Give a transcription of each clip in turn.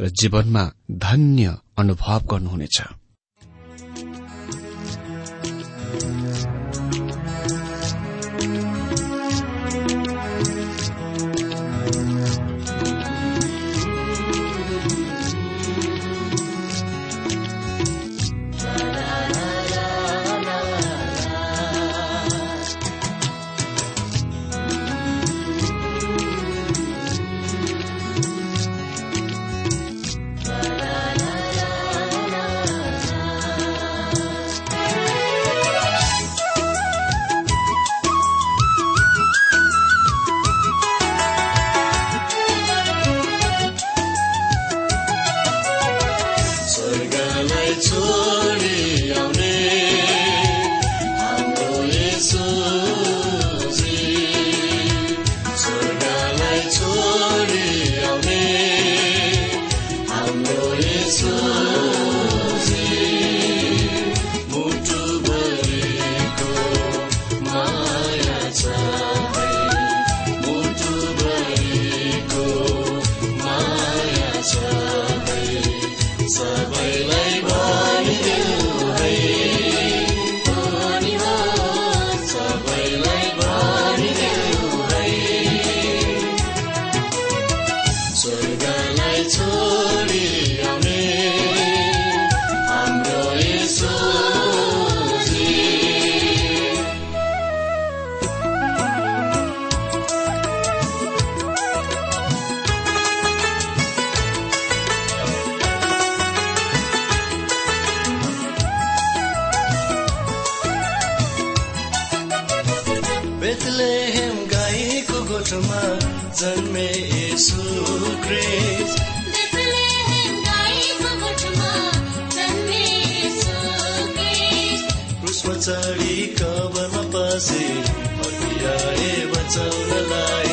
र जीवनमा धन्य अनुभव गर्नुहुनेछ। पछाडि कवरमा पसे हतियाए बचाउनलाई।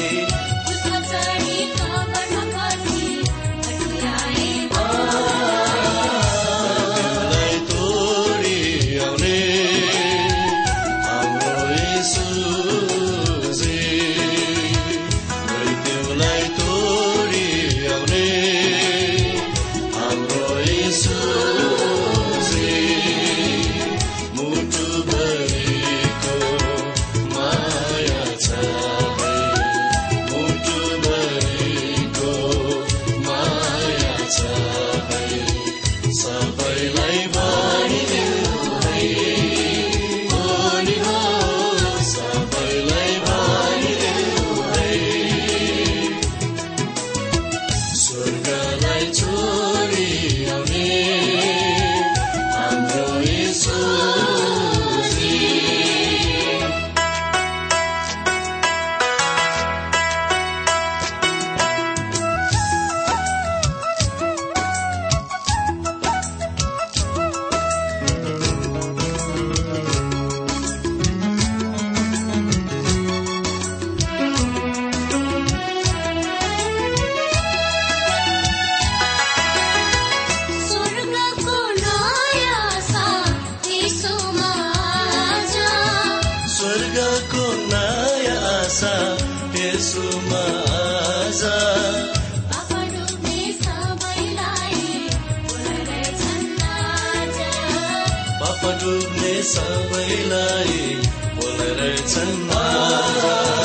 माया छ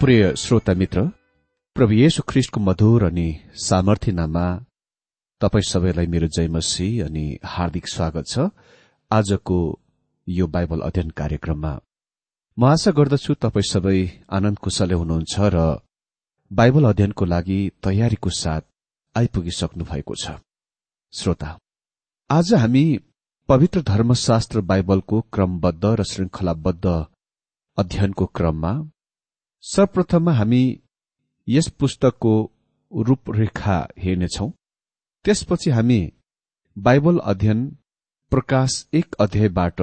प्रिय श्रोता मित्र प्रभु येशु ख्रिष्टको मधुर अनि सामर्थ्य नाममा तपाई सबैलाई मेरो जयमसी अनि हार्दिक स्वागत छ। आजको यो बाइबल अध्ययन कार्यक्रममा म आशा गर्दछु तपाई सबै आनन्द कुशले हुनुहुन्छ र बाइबल अध्ययनको लागि तयारीको साथ आइपुगिसक्नु भएको छ। श्रोता आज हामी पवित्र धर्मशास्त्र बाइबलको क्रमबद्ध र श्रृंखलाबद्ध अध्ययनको क्रममा सर्वप्रथममा हामी यस पुस्तकको रूपरेखा हेर्नेछौ। त्यसपछि हामी बाइबल अध्ययन प्रकाश एक अध्यायबाट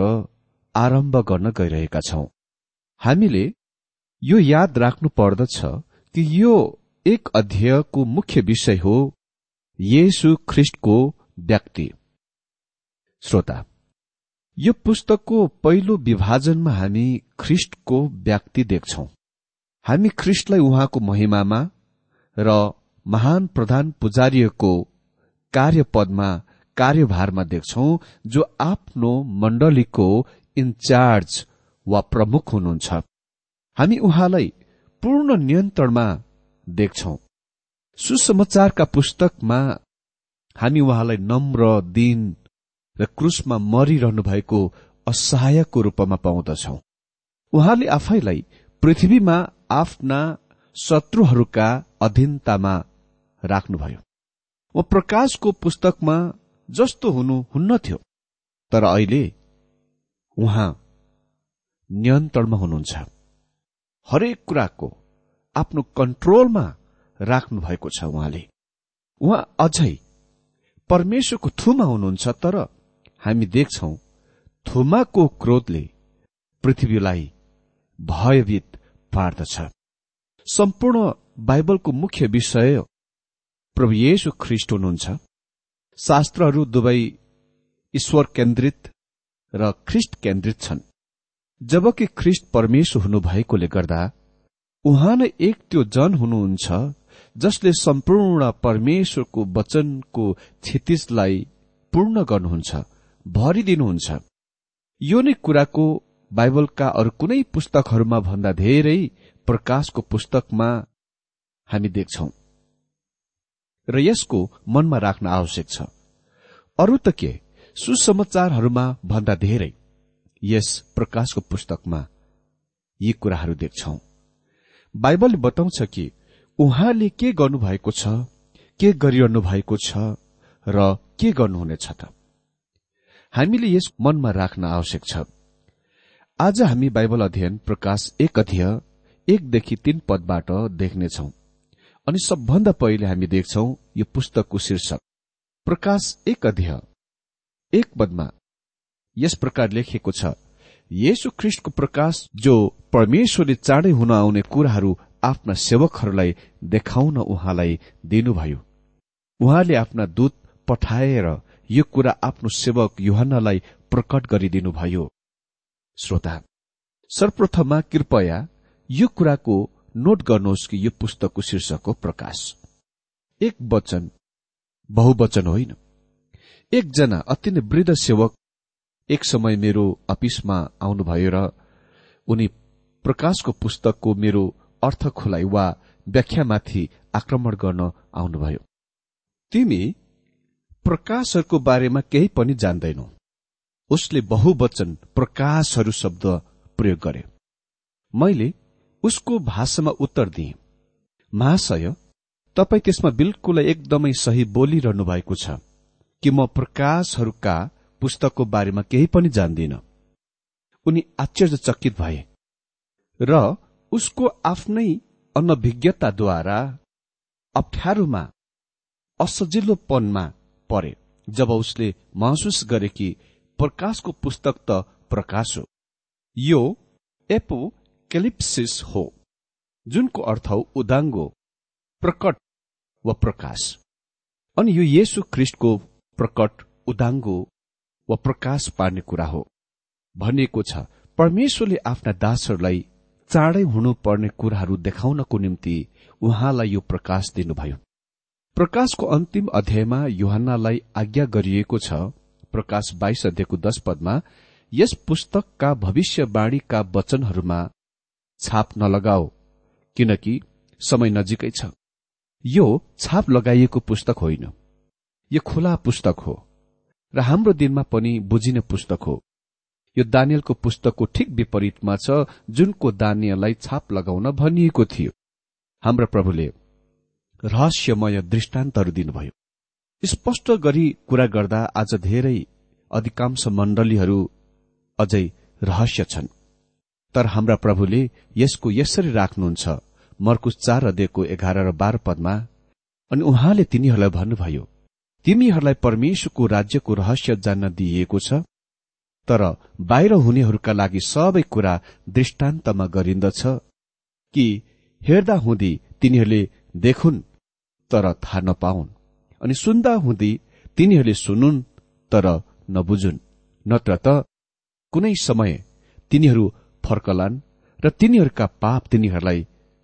आरम्भ गर्न गइरहेका छौं। हामीले यो याद राख्नु पर्दछ कि यो एक अध्यायको मुख्य विषय हो येशु ख्रिष्टको व्यक्ति। श्रोता यो पुस्तकको पहिलो विभाजनमा हामी ख्रिष्टको व्यक्ति देख्छौं। हामी ख्रिष्टलाई उहाँको महिमामा र महान प्रधान पुजारीको कार्यपदमा कार्यभारमा देख्छौ जो आफ्नो मण्डलीको इन्चार्ज वा प्रमुख हुनुहुन्छ। हामी उहाँलाई पूर्ण नियन्त्रणमा देख्छौ। सुसमाचारका पुस्तकमा हामी उहाँलाई नम्र दिन र क्रुसमा मरिरहनु भएको असहायको रूपमा पाउँदछौ। उहाँले आफैलाई पृथ्वीमा आफ्ना शत्रुहरूका अधीनतामा राख्नुभयो। वा प्रकाशको पुस्तकमा जस्तो हुनु हुन्न थियो तर अहिले उहाँ नियन्त्रणमा हुनुहुन्छ। हरेक कुराको आफ्नो कन्ट्रोलमा राख्नु भएको छ उहाँले। उहाँ अझै परमेश्वरको थुमा हुनुहुन्छ तर हामी देख्छौ थुमाको क्रोधले पृथ्वीलाई भयभीत पार्दछ। सम्पूर्ण बाइबलको मुख्य विषय प्रभु येशु ख्रिष्ट हुनुहुन्छ। शास्त्रहरू दुवै ईश्वर केन्द्रित र ख्रिस्ट केन्द्रित छन्। जबकि ख्रिस्ट परमेश्वर हुनुभएकोले गर्दा उहाँ नै एक त्यो जन हुनुहुन्छ जसले सम्पूर्ण परमेश्वरको वचनको क्षितिजलाई पूर्ण गर्नुहुन्छ भरिदिनुहुन्छ। यो नै कुराको बाइबलका अरू कुनै पुस्तकहरूमा भन्दा धेरै प्रकाशको पुस्तकमा हामी देख्छौ। र यसको मनमा राख्न आवश्यक छ। अरू त के? सुसमाचारहरूमा भन्दा धेरै यस प्रकाशको पुस्तकमा यी कुराहरू देख्छौ। बाइबलले बताउँछ कि उहाँले के गर्नुभएको छ के गरिरहनु भएको छ र के गर्नुहुनेछ त? हामीले यस मनमा राख्न आवश्यक छ। आज हामी बाइबल अध्ययन प्रकाश एक अध्यय एकदेखि तीन पदबाट देख्नेछौ। अनि सबभन्दा पहिले हामी देख्छौ यो पुस्तकको शीर्षक। प्रकाश एक अध्यय एक पदमा यस प्रकार लेखिएको छ येशु ख्रिष्टको प्रकाश जो परमेश्वरले चाँडै हुन आउने कुराहरू आफ्ना सेवकहरूलाई देखाउन उहाँलाई दिनुभयो। उहाँले आफ्ना दूत पठाएर यो कुरा आफ्नो सेवक युहन्नालाई प्रकट गरिदिनुभयो। श्रोता सर्वप्रथममा कृपया यो कुराको नोट गर्नुहोस् कि यो पुस्तकको शीर्षकको प्रकाश। एक वचन बहुवचन होइन। एकजना अति नै वृद्ध सेवक एक समय मेरो अफिसमा आउनुभयो र उनी प्रकाशको पुस्तकको मेरो अर्थ खुलाइ वा व्याख्यामाथि आक्रमण गर्न आउनुभयो। तिमी प्रकाशहरूको बारेमा केही पनि जान्दैनौ। उसले बहुवचन प्रकाशहरू शब्द प्रयोग गरे। मैले उसको भाषामा उत्तर दिए। महाशय तपाईँ त्यसमा बिल्कुल एकदमै सही बोलिरहनु भएको छ कि म प्रकाशहरूका पुस्तकको बारेमा केही पनि जान्दिन। उनी आश्चर्यचकित भए र उसको आफ्नै अनभिज्ञताद्वारा अप्ठ्यारोमा असजिलोपनमा परे जब उसले महसुस गरे कि प्रकाशको पुस्तक त प्रकाश हो। यो एपो केलिप्सिस हो जुनको अर्थ हो उदाङ्गो प्रकट वा प्रकाश। अनि यो येसु ख्रिस्टको प्रकट उदाङ्गो वा प्रकाश पार्ने कुरा हो। भनिएको छ परमेश्वरले आफ्ना दासहरूलाई चाँडै हुनुपर्ने कुराहरू देखाउनको निम्ति उहाँलाई यो प्रकाश दिनुभयो। प्रकाशको अन्तिम अध्यायमा युहन्नालाई आज्ञा गरिएको छ प्रकाश बाइस अध्यायको दश पदमा यस पुस्तकका भविष्यवाणीका वचनहरूमा छाप नलगाओ किनकि समय नजिकै छ। यो छाप लगाइएको पुस्तक होइन। यो खुला पुस्तक हो र हाम्रो दिनमा पनि बुझिने पुस्तक हो। यो दानियलको पुस्तकको ठिक विपरीतमा छ जुनको दानियललाई छाप लगाउन भनिएको थियो। हाम्रा प्रभुले रहस्यमय दृष्टान्तहरू दिनुभयो। स्पष्ट गरी कुरा गर्दा आज धेरै अधिकांश मण्डलीहरू अझै रहस्य छन्। तर हाम्रा प्रभुले यसको यसरी राख्नुहुन्छ मर्कुस चार अध्ययको एघार र बाह्र पदमा अनि उहाँले तिनीहरूलाई भन्नुभयो तिमीहरूलाई परमेश्वरको राज्यको रहस्य जान्न दिइएको छ तर बाहिर हुनेहरूका लागि सबै कुरा दृष्टान्तमा गरिन्दछ कि हेर्दा हुँदी तिनीहरूले देखुन् तर थाहा नपाउन्। अनि सुन्दा हुँदी तिनीहरूले सुनुन् तर नबुझुन्। नत्र त कुनै समय तिनीहरू फर्कलान् र तिनीहरूका पाप तिनीहरूलाई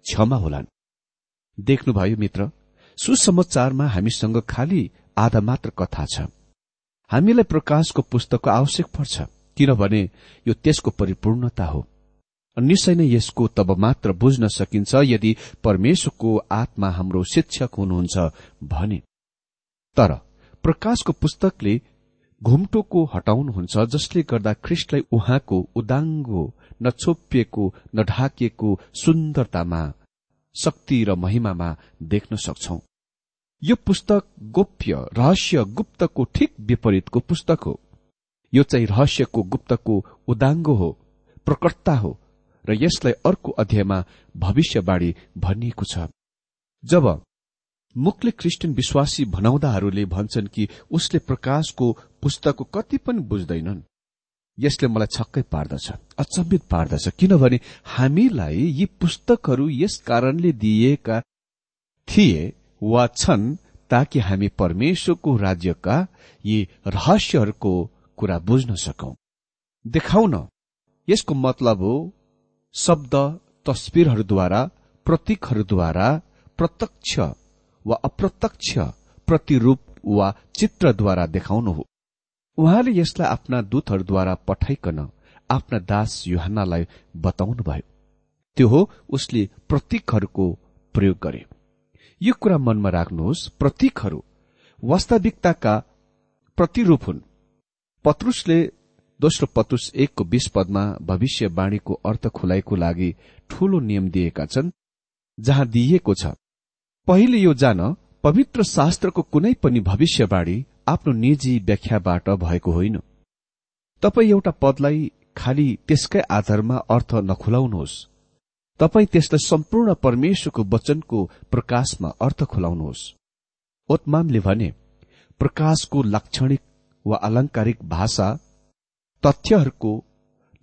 क्षमा होलान्। देख्नुभयो मित्र सुसमाचारमा हामीसँग खालि आधा मात्र कथा छ। हामीलाई प्रकाशको पुस्तकको आवश्यक पर्छ किनभने यो त्यसको परिपूर्णता हो। निश्चय नै यसको तब मात्र बुझ्न सकिन्छ यदि परमेश्वरको आत्मा हाम्रो शिक्षक हुनुहुन्छ भने। तर प्रकाशको पुस्तकले घुम्टोको हटाउनुहुन्छ जसले गर्दा ख्रिस्टलाई उहाँको उदाङ्गो नछोपिएको नढाकिएको सुन्दरतामा शक्ति र महिमामा देख्न सक्छौं। यो पुस्तक गोप्य रहस्य गुप्तको ठिक विपरीतको पुस्तक हो। यो चाहिँ रहस्यको गुप्तको उदाङ्गो हो प्रकटता हो र यसलाई अर्को अध्यायमा भविष्यवाणी भनिएको छ। जब मुखले क्रिस्चियन विश्वासी भनाउँदाहरूले भन्छन् कि उसले प्रकाशको पुस्तकको कति पनि बुझ्दैनन्। यसले मलाई छक्कै पार्दछ अचम्बित पार्दछ किनभने हामीलाई यी पुस्तकहरू यस कारणले दिइएका थिए वा छन् ताकि हामी परमेश्वरको राज्यका यी रहस्यहरूको कुरा बुझ्न सकौं। देखाउन यसको मतलब हो शब्द तस्विरहरूद्वारा प्रतीकहरूद्वारा प्रत्यक्ष वा अप्रत्यक्ष प्रतिरूप वा चित्रद्वारा देखाउनु हो। उहाँले यसलाई आफ्ना दूतहरूद्वारा पठाइकन आफ्ना दास युहानलाई बताउनुभयो। त्यो हो उसले प्रतीकहरूको प्रयोग गरे। यो कुरा मनमा राख्नुहोस् प्रतीकहरू वास्तविकताका प्रतिरूप हुन्। पत्रुसले दोस्रो पत्रुस एकको बीस पदमा भविष्यवाणीको अर्थ खुलाइको लागि ठूलो नियम दिएका छन् जहाँ दिइएको छ। पहिले यो जान पवित्र शास्त्रको कुनै पनि भविष्यवाणी आफ्नो निजी व्याख्याबाट भएको होइन। तपाईँ एउटा पदलाई खालि त्यसकै आधारमा अर्थ नखुलाउनुहोस्। तपाईँ त्यसलाई सम्पूर्ण परमेश्वरको वचनको प्रकाशमा अर्थ खुलाउनुहोस्। ओतमामले भने प्रकाशको लाक्षणिक वा अलंकारिक भाषा तथ्यहरूको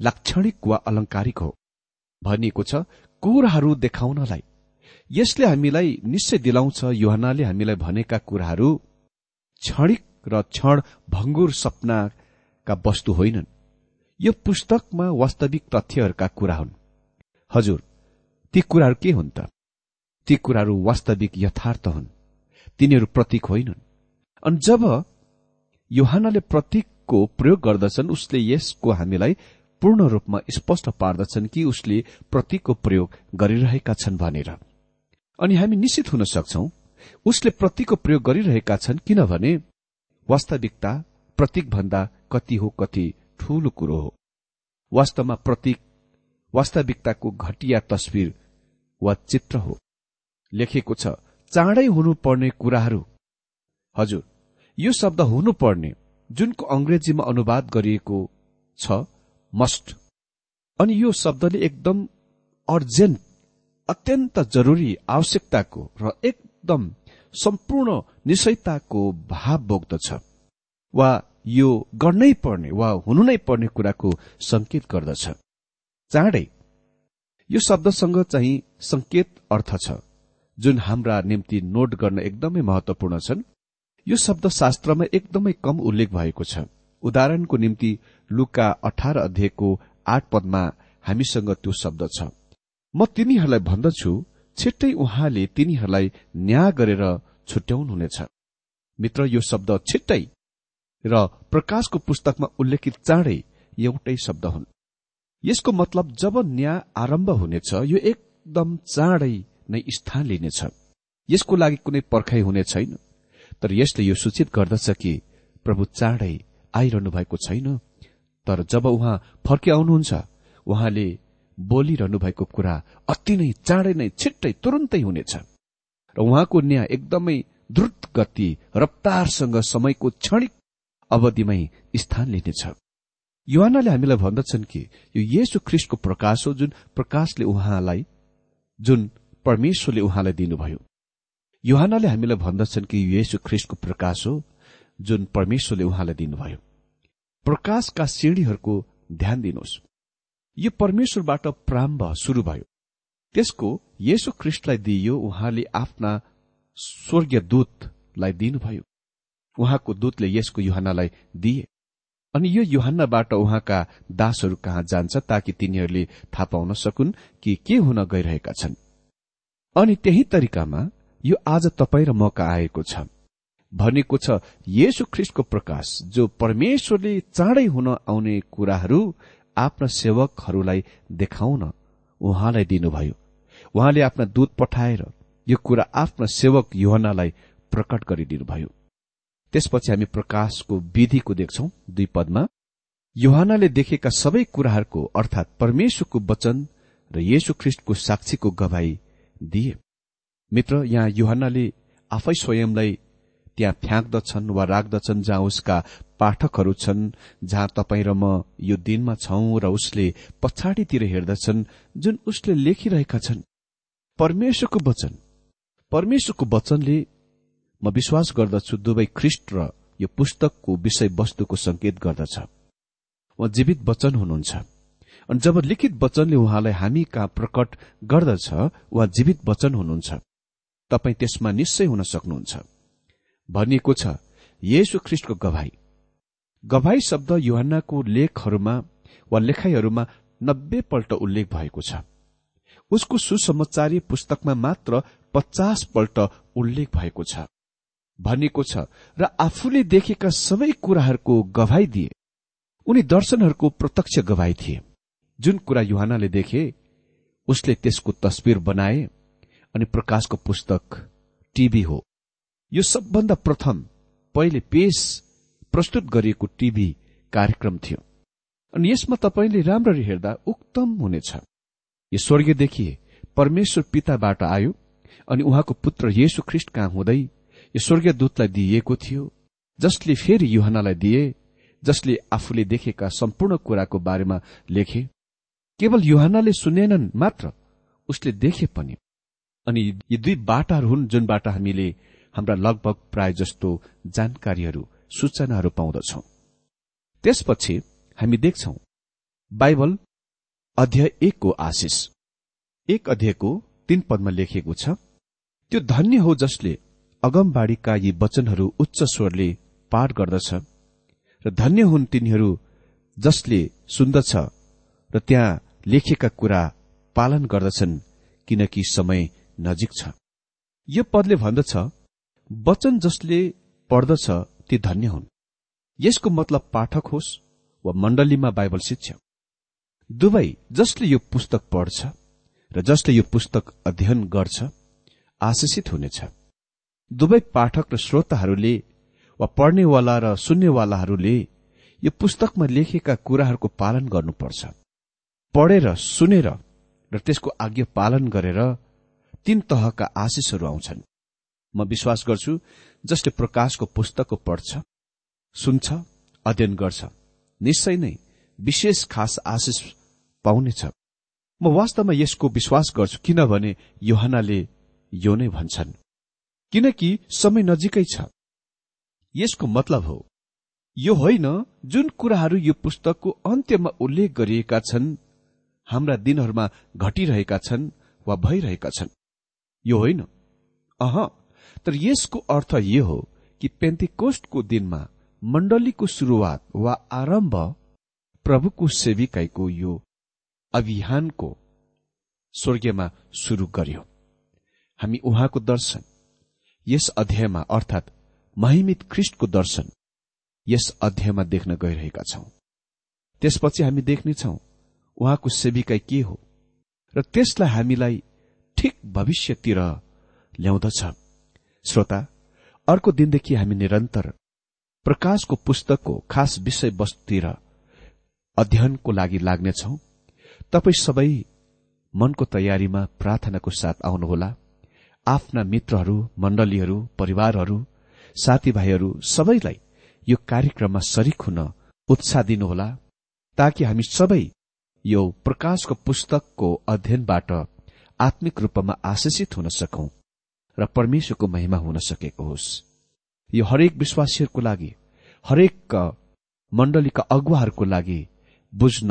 लाक्षणिक वा अलंकारिक हो। भनिएको छ कुराहरू देखाउनलाई। यसले हामीलाई निश्चय दिलाउँछ युहनाले हामीलाई भनेका कुराहरू क्षणिक र क्षण भङ्गुर सपनाका वस्तु होइनन्। यो पुस्तकमा वास्तविक तथ्यहरूका कुरा हुन्। हजुर ती कुराहरू के हुन् त? ती कुराहरू वास्तविक यथार्थ हुन्। तिनीहरू प्रतीक होइनन्। अनि जब योहानले प्रतीकको प्रयोग गर्दछन् उसले यसको हामीलाई पूर्ण रूपमा स्पष्ट पार्दछन् कि उसले प्रतीकको प्रयोग गरिरहेका छन् भनेर। अनि हामी निश्चित हुन सक्छौ उसले प्रतीकको प्रयोग गरिरहेका छन् किनभने वास्तविकता प्रतीक भन्दा कति हो कति ठूलो कुरो हो। वास्तवमा प्रतीक वास्तविकताको घटिया तस्विर वा चित्र हो। लेखेको छ चाँडै हुनुपर्ने कुराहरू। हजुर यो शब्द हुनुपर्ने जुनको अंग्रेजीमा अनुवाद गरिएको छ मस्ट। अनि यो शब्दले एकदम अर्जेन्ट अत्यन्त जरुरी आवश्यकताको र एकदम सम्पूर्ण निश्चयताको भाव बोक्दछ वा यो गर्नै पर्ने वा हुनु नै पर्ने कुराको संकेत गर्दछ। चाँडै यो शब्दसँग चाहिँ संकेत अर्थ छ जुन हाम्रा निम्ति नोट गर्न एकदमै महत्वपूर्ण छन्। यो शब्द शास्त्रमा एकदमै कम उल्लेख भएको छ। उदाहरणको निम्ति लुका अठार अध्यायको आठ पदमा हामीसँग त्यो शब्द छ। म तिनीहरूलाई भन्दछु छिट्टै उहाँले तिनीहरूलाई न्याय गरेर छुट्याउनुहुनेछ। मित्र यो शब्द छिट्टै र प्रकाशको पुस्तकमा उल्लेखित चाँडै एउटै शब्द हुन्। यसको मतलब जब न्याय आरम्भ हुनेछ यो एकदम चाँडै नै स्थान लिनेछ। यसको लागि कुनै पर्खाइ हुने छैन। तर यसले यो सूचित गर्दछ कि प्रभु चाँडै आइरहनु भएको छैन। तर जब उहाँ फर्किआउनुहुन्छ उहाँले बोलिरहनु भएको कुरा अति नै चाँडै नै छिट्टै तुरन्तै हुनेछ। र उहाँको न्याय एकदमै द्रुत गति रफ्तारसँग समयको क्षणिक अवधिमै स्थान लिनेछ। युवानाले हामीलाई भन्दछन् कि यो येशु ख्रिस्टको प्रकाश हो जुन प्रकाशले उहाँलाई जुन परमेश्वरले उहाँलाई दिनुभयो। युहानाले हामीलाई भन्दछन् कि येशु ख्रिस्टको प्रकाश हो जुन परमेश्वरले उहाँलाई दिनुभयो। प्रकाशका सिँढीहरूको ध्यान दिनुहोस्। यो परमेश्वरबाट प्रारम्भ शुरू भयो। त्यसको येशु ख्रिस्टलाई दिइयो उहाँले आफ्ना स्वर्गीय दूतलाई दिनुभयो। उहाँको दूतले यसको युहानलाई दिए। अनि यो युहान्नाबाट उहाँका दासहरू कहाँ जान्छ ताकि तिनीहरूले थाहा पाउन सकुन् कि के हुन गइरहेका छन्। अनि त्यही तरिकामा यो आज तपाईँ र मका आएको छ। भनेको छ येशु ख्रिस्टको प्रकाश जो परमेश्वरले चाँडै हुन आउने कुराहरू आफ्ना सेवकहरूलाई देखाउन उहाँलाई दिनुभयो। उहाँले आफ्ना दूत पठाएर यो कुरा आफ्ना सेवक युहनालाई प्रकट गरिदिनुभयो। त्यसपछि हामी प्रकाशको विधिको देख्छौ दुई पदमा। युहानले देखेका सबै कुराहरूको अर्थात परमेश्वरको वचन र येशु ख्रिष्टको साक्षीको गवाई दिए। मित्र यहाँ युहानले आफै स्वयंलाई त्यहाँ फ्याँक्दछन् वा राख्दछन् जहाँ उसका पाठकहरू छन् जहाँ तपाईँ र म यो दिनमा छौं र उसले पछाडितिर हेर्दछन् जुन उसले लेखिरहेका छन्। परमेश्वरको वचन। परमेश्वरको वचनले म विश्वास गर्दछु दुवै ख्रिष्ट र यो पुस्तकको विषयवस्तुको संकेत गर्दछ। उहाँ जीवित वचन हुनुहुन्छ। अनि जब लिखित वचनले उहाँलाई हामी कहाँ प्रकट गर्दछ उहाँ जीवित वचन हुनुहुन्छ। तपाईँ त्यसमा निश्चय हुन सक्नुहुन्छ। भनिएको छ येशु ख्रिष्टको गवाई गवाई शब्द युहन्नाको लेखहरूमा वा लेखाइहरूमा नब्बे पल्ट उल्लेख भएको छ। उसको सुसमाचारी पुस्तकमा मात्र पचास पल्ट उल्लेख भएको छ। भनिएको छ र आफूले देखेका सबै कुराहरूको गवाई दिए। उनी दर्शनहरूको प्रत्यक्ष गवाई थिए। जुन कुरा युहानले देखे उसले त्यसको तस्विर बनाए अनि प्रकाशको पुस्तक टीभी हो। यो सबभन्दा प्रथम पहिले पेश प्रस्तुत गरिएको टीभी कार्यक्रम थियो। अनि यसमा तपाईँले राम्ररी हेर्दा उक्तम हुनेछ। यो स्वर्गीयदेखि परमेश्वर पिताबाट आयो अनि उहाँको पुत्र येशु ख्रिष्ट कहाँ हुँदै यो स्वर्गीय दूतलाई दिइएको थियो जसले फेरि युहनालाई दिए जसले आफूले देखेका सम्पूर्ण कुराको बारेमा लेखे। केवल युहानले सुनेनन् मात्र उसले देखे पनि। अनि यी दुई बाटाहरू हुन् जुनबाट हामीले हाम्रा लगभग प्राय जस्तो जानकारीहरू सूचनाहरू पाउँदछौ। त्यसपछि हामी देख्छौ बाइबल अध्याय एकको आशिष। एक अध्यायको तीन पदमा लेखिएको छ त्यो धन्य हो जसले अगमबाड़ीका यी वचनहरू उच्च स्वरले पाठ गर्दछ र धन्य हुन् तिनीहरू जसले सुन्दछ र त्यहाँ लेखिएका कुरा पालन गर्दछन् किनकि समय नजिक छ। यो पदले भन्दछ वचन जसले पढ्दछ ती धन्य हुन्। यसको मतलब पाठक होस् वा मण्डलीमा बाइबल शिक्षक। दुवै जसले यो पुस्तक पढ्छ र जसले यो पुस्तक अध्ययन गर्छ आशिषित हुनेछ। दुवै पाठक र श्रोताहरूले वा पढ्नेवाला र सुन्नेवालाहरूले यो पुस्तकमा लेखेका कुराहरूको पालन गर्नुपर्छ। पढेर सुनेर र त्यसको आज्ञा पालन गरेर तीन तहका आशिषहरू आउँछन्। म विश्वास गर्छु जसले प्रकाशको पुस्तकको पढ्छ सुन्छ अध्ययन गर्छ निश्चय नै विशेष खास आशिष पाउनेछ। म वास्तवमा यसको विश्वास गर्छु किनभने योहनाले यो नै भन्छन् किनकि समय नजिकै छ। यसको मतलब हो यो होइन जुन कुराहरू यो पुस्तकको अन्त्यमा उल्लेख गरिएका छन् हाम्रा दिनहरूमा घटिरहेका छन् वा भइरहेका छन्। यो होइन अह तर यसको अर्थ यो हो कि पेन्टिकोस्टको दिनमा मण्डलीको शुरूआत वा आरम्भ प्रभुको सेविकाईको यो अभियानको स्वर्गीयमा शुरू गर्यो। हामी उहाँको दर्शन यस अध्यायमा अर्थात् महिमित ख्रिष्टको दर्शन यस अध्यायमा देख्न गइरहेका छौं। त्यसपछि हामी देख्नेछौ उहाँको सेविकाई के हो र त्यसलाई हामीलाई ठिक भविष्यतिर ल्याउँदछ। श्रोता अर्को दिनदेखि हामी निरन्तर प्रकाशको पुस्तकको खास विषयवस्तुतिर अध्ययनको लागि लाग्नेछौ। तपाई सबै मनको तयारीमा प्रार्थनाको साथ आउनुहोला। आफ्ना मित्रहरू मण्डलीहरू परिवारहरू साथीभाइहरू सबैलाई यो कार्यक्रममा सरिक हुन उत्साह दिनुहोला ताकि हामी सबै यो प्रकाशको पुस्तकको अध्ययनबाट आत्मिक रूपमा आशिषित हुन सकौं। र परमेश्वरको महिमा हुन सकेको होस् यो हरेक विश्वासीहरूको लागि हरेक मण्डलीका अगुवाहरूको लागि बुझ्न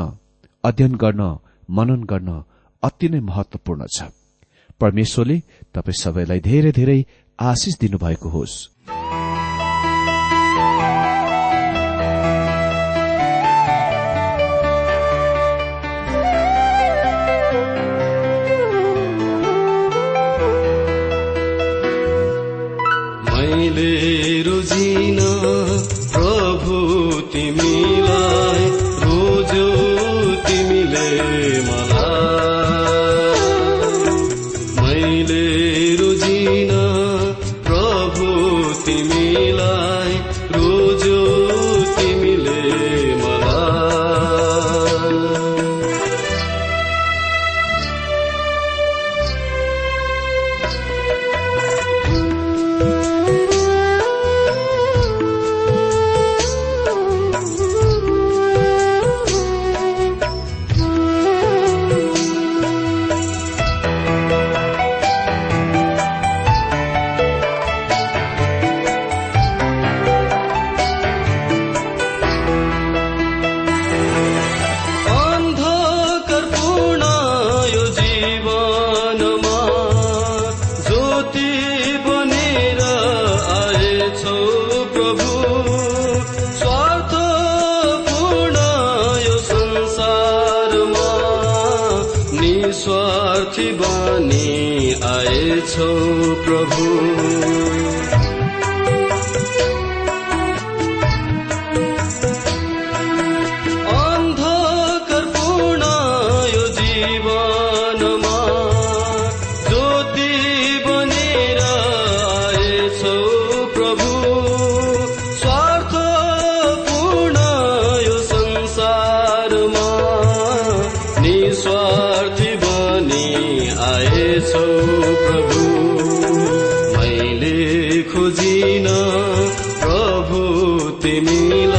अध्ययन गर्न मनन गर्न अति नै महत्वपूर्ण छ। परमेश्वरले तपाईँ सबैलाई धेरै धेरै आशिष दिनुभएको होस्। ौ प्रभु। अन्धक पूर्ण यो जीवनमा जो दिवनि आएछ प्रभु स्वार्थ पूर्ण यो संसारमा निस्वार्थी बनि आएछ प्रभु। खोजिन प्रभु तिमीलाई।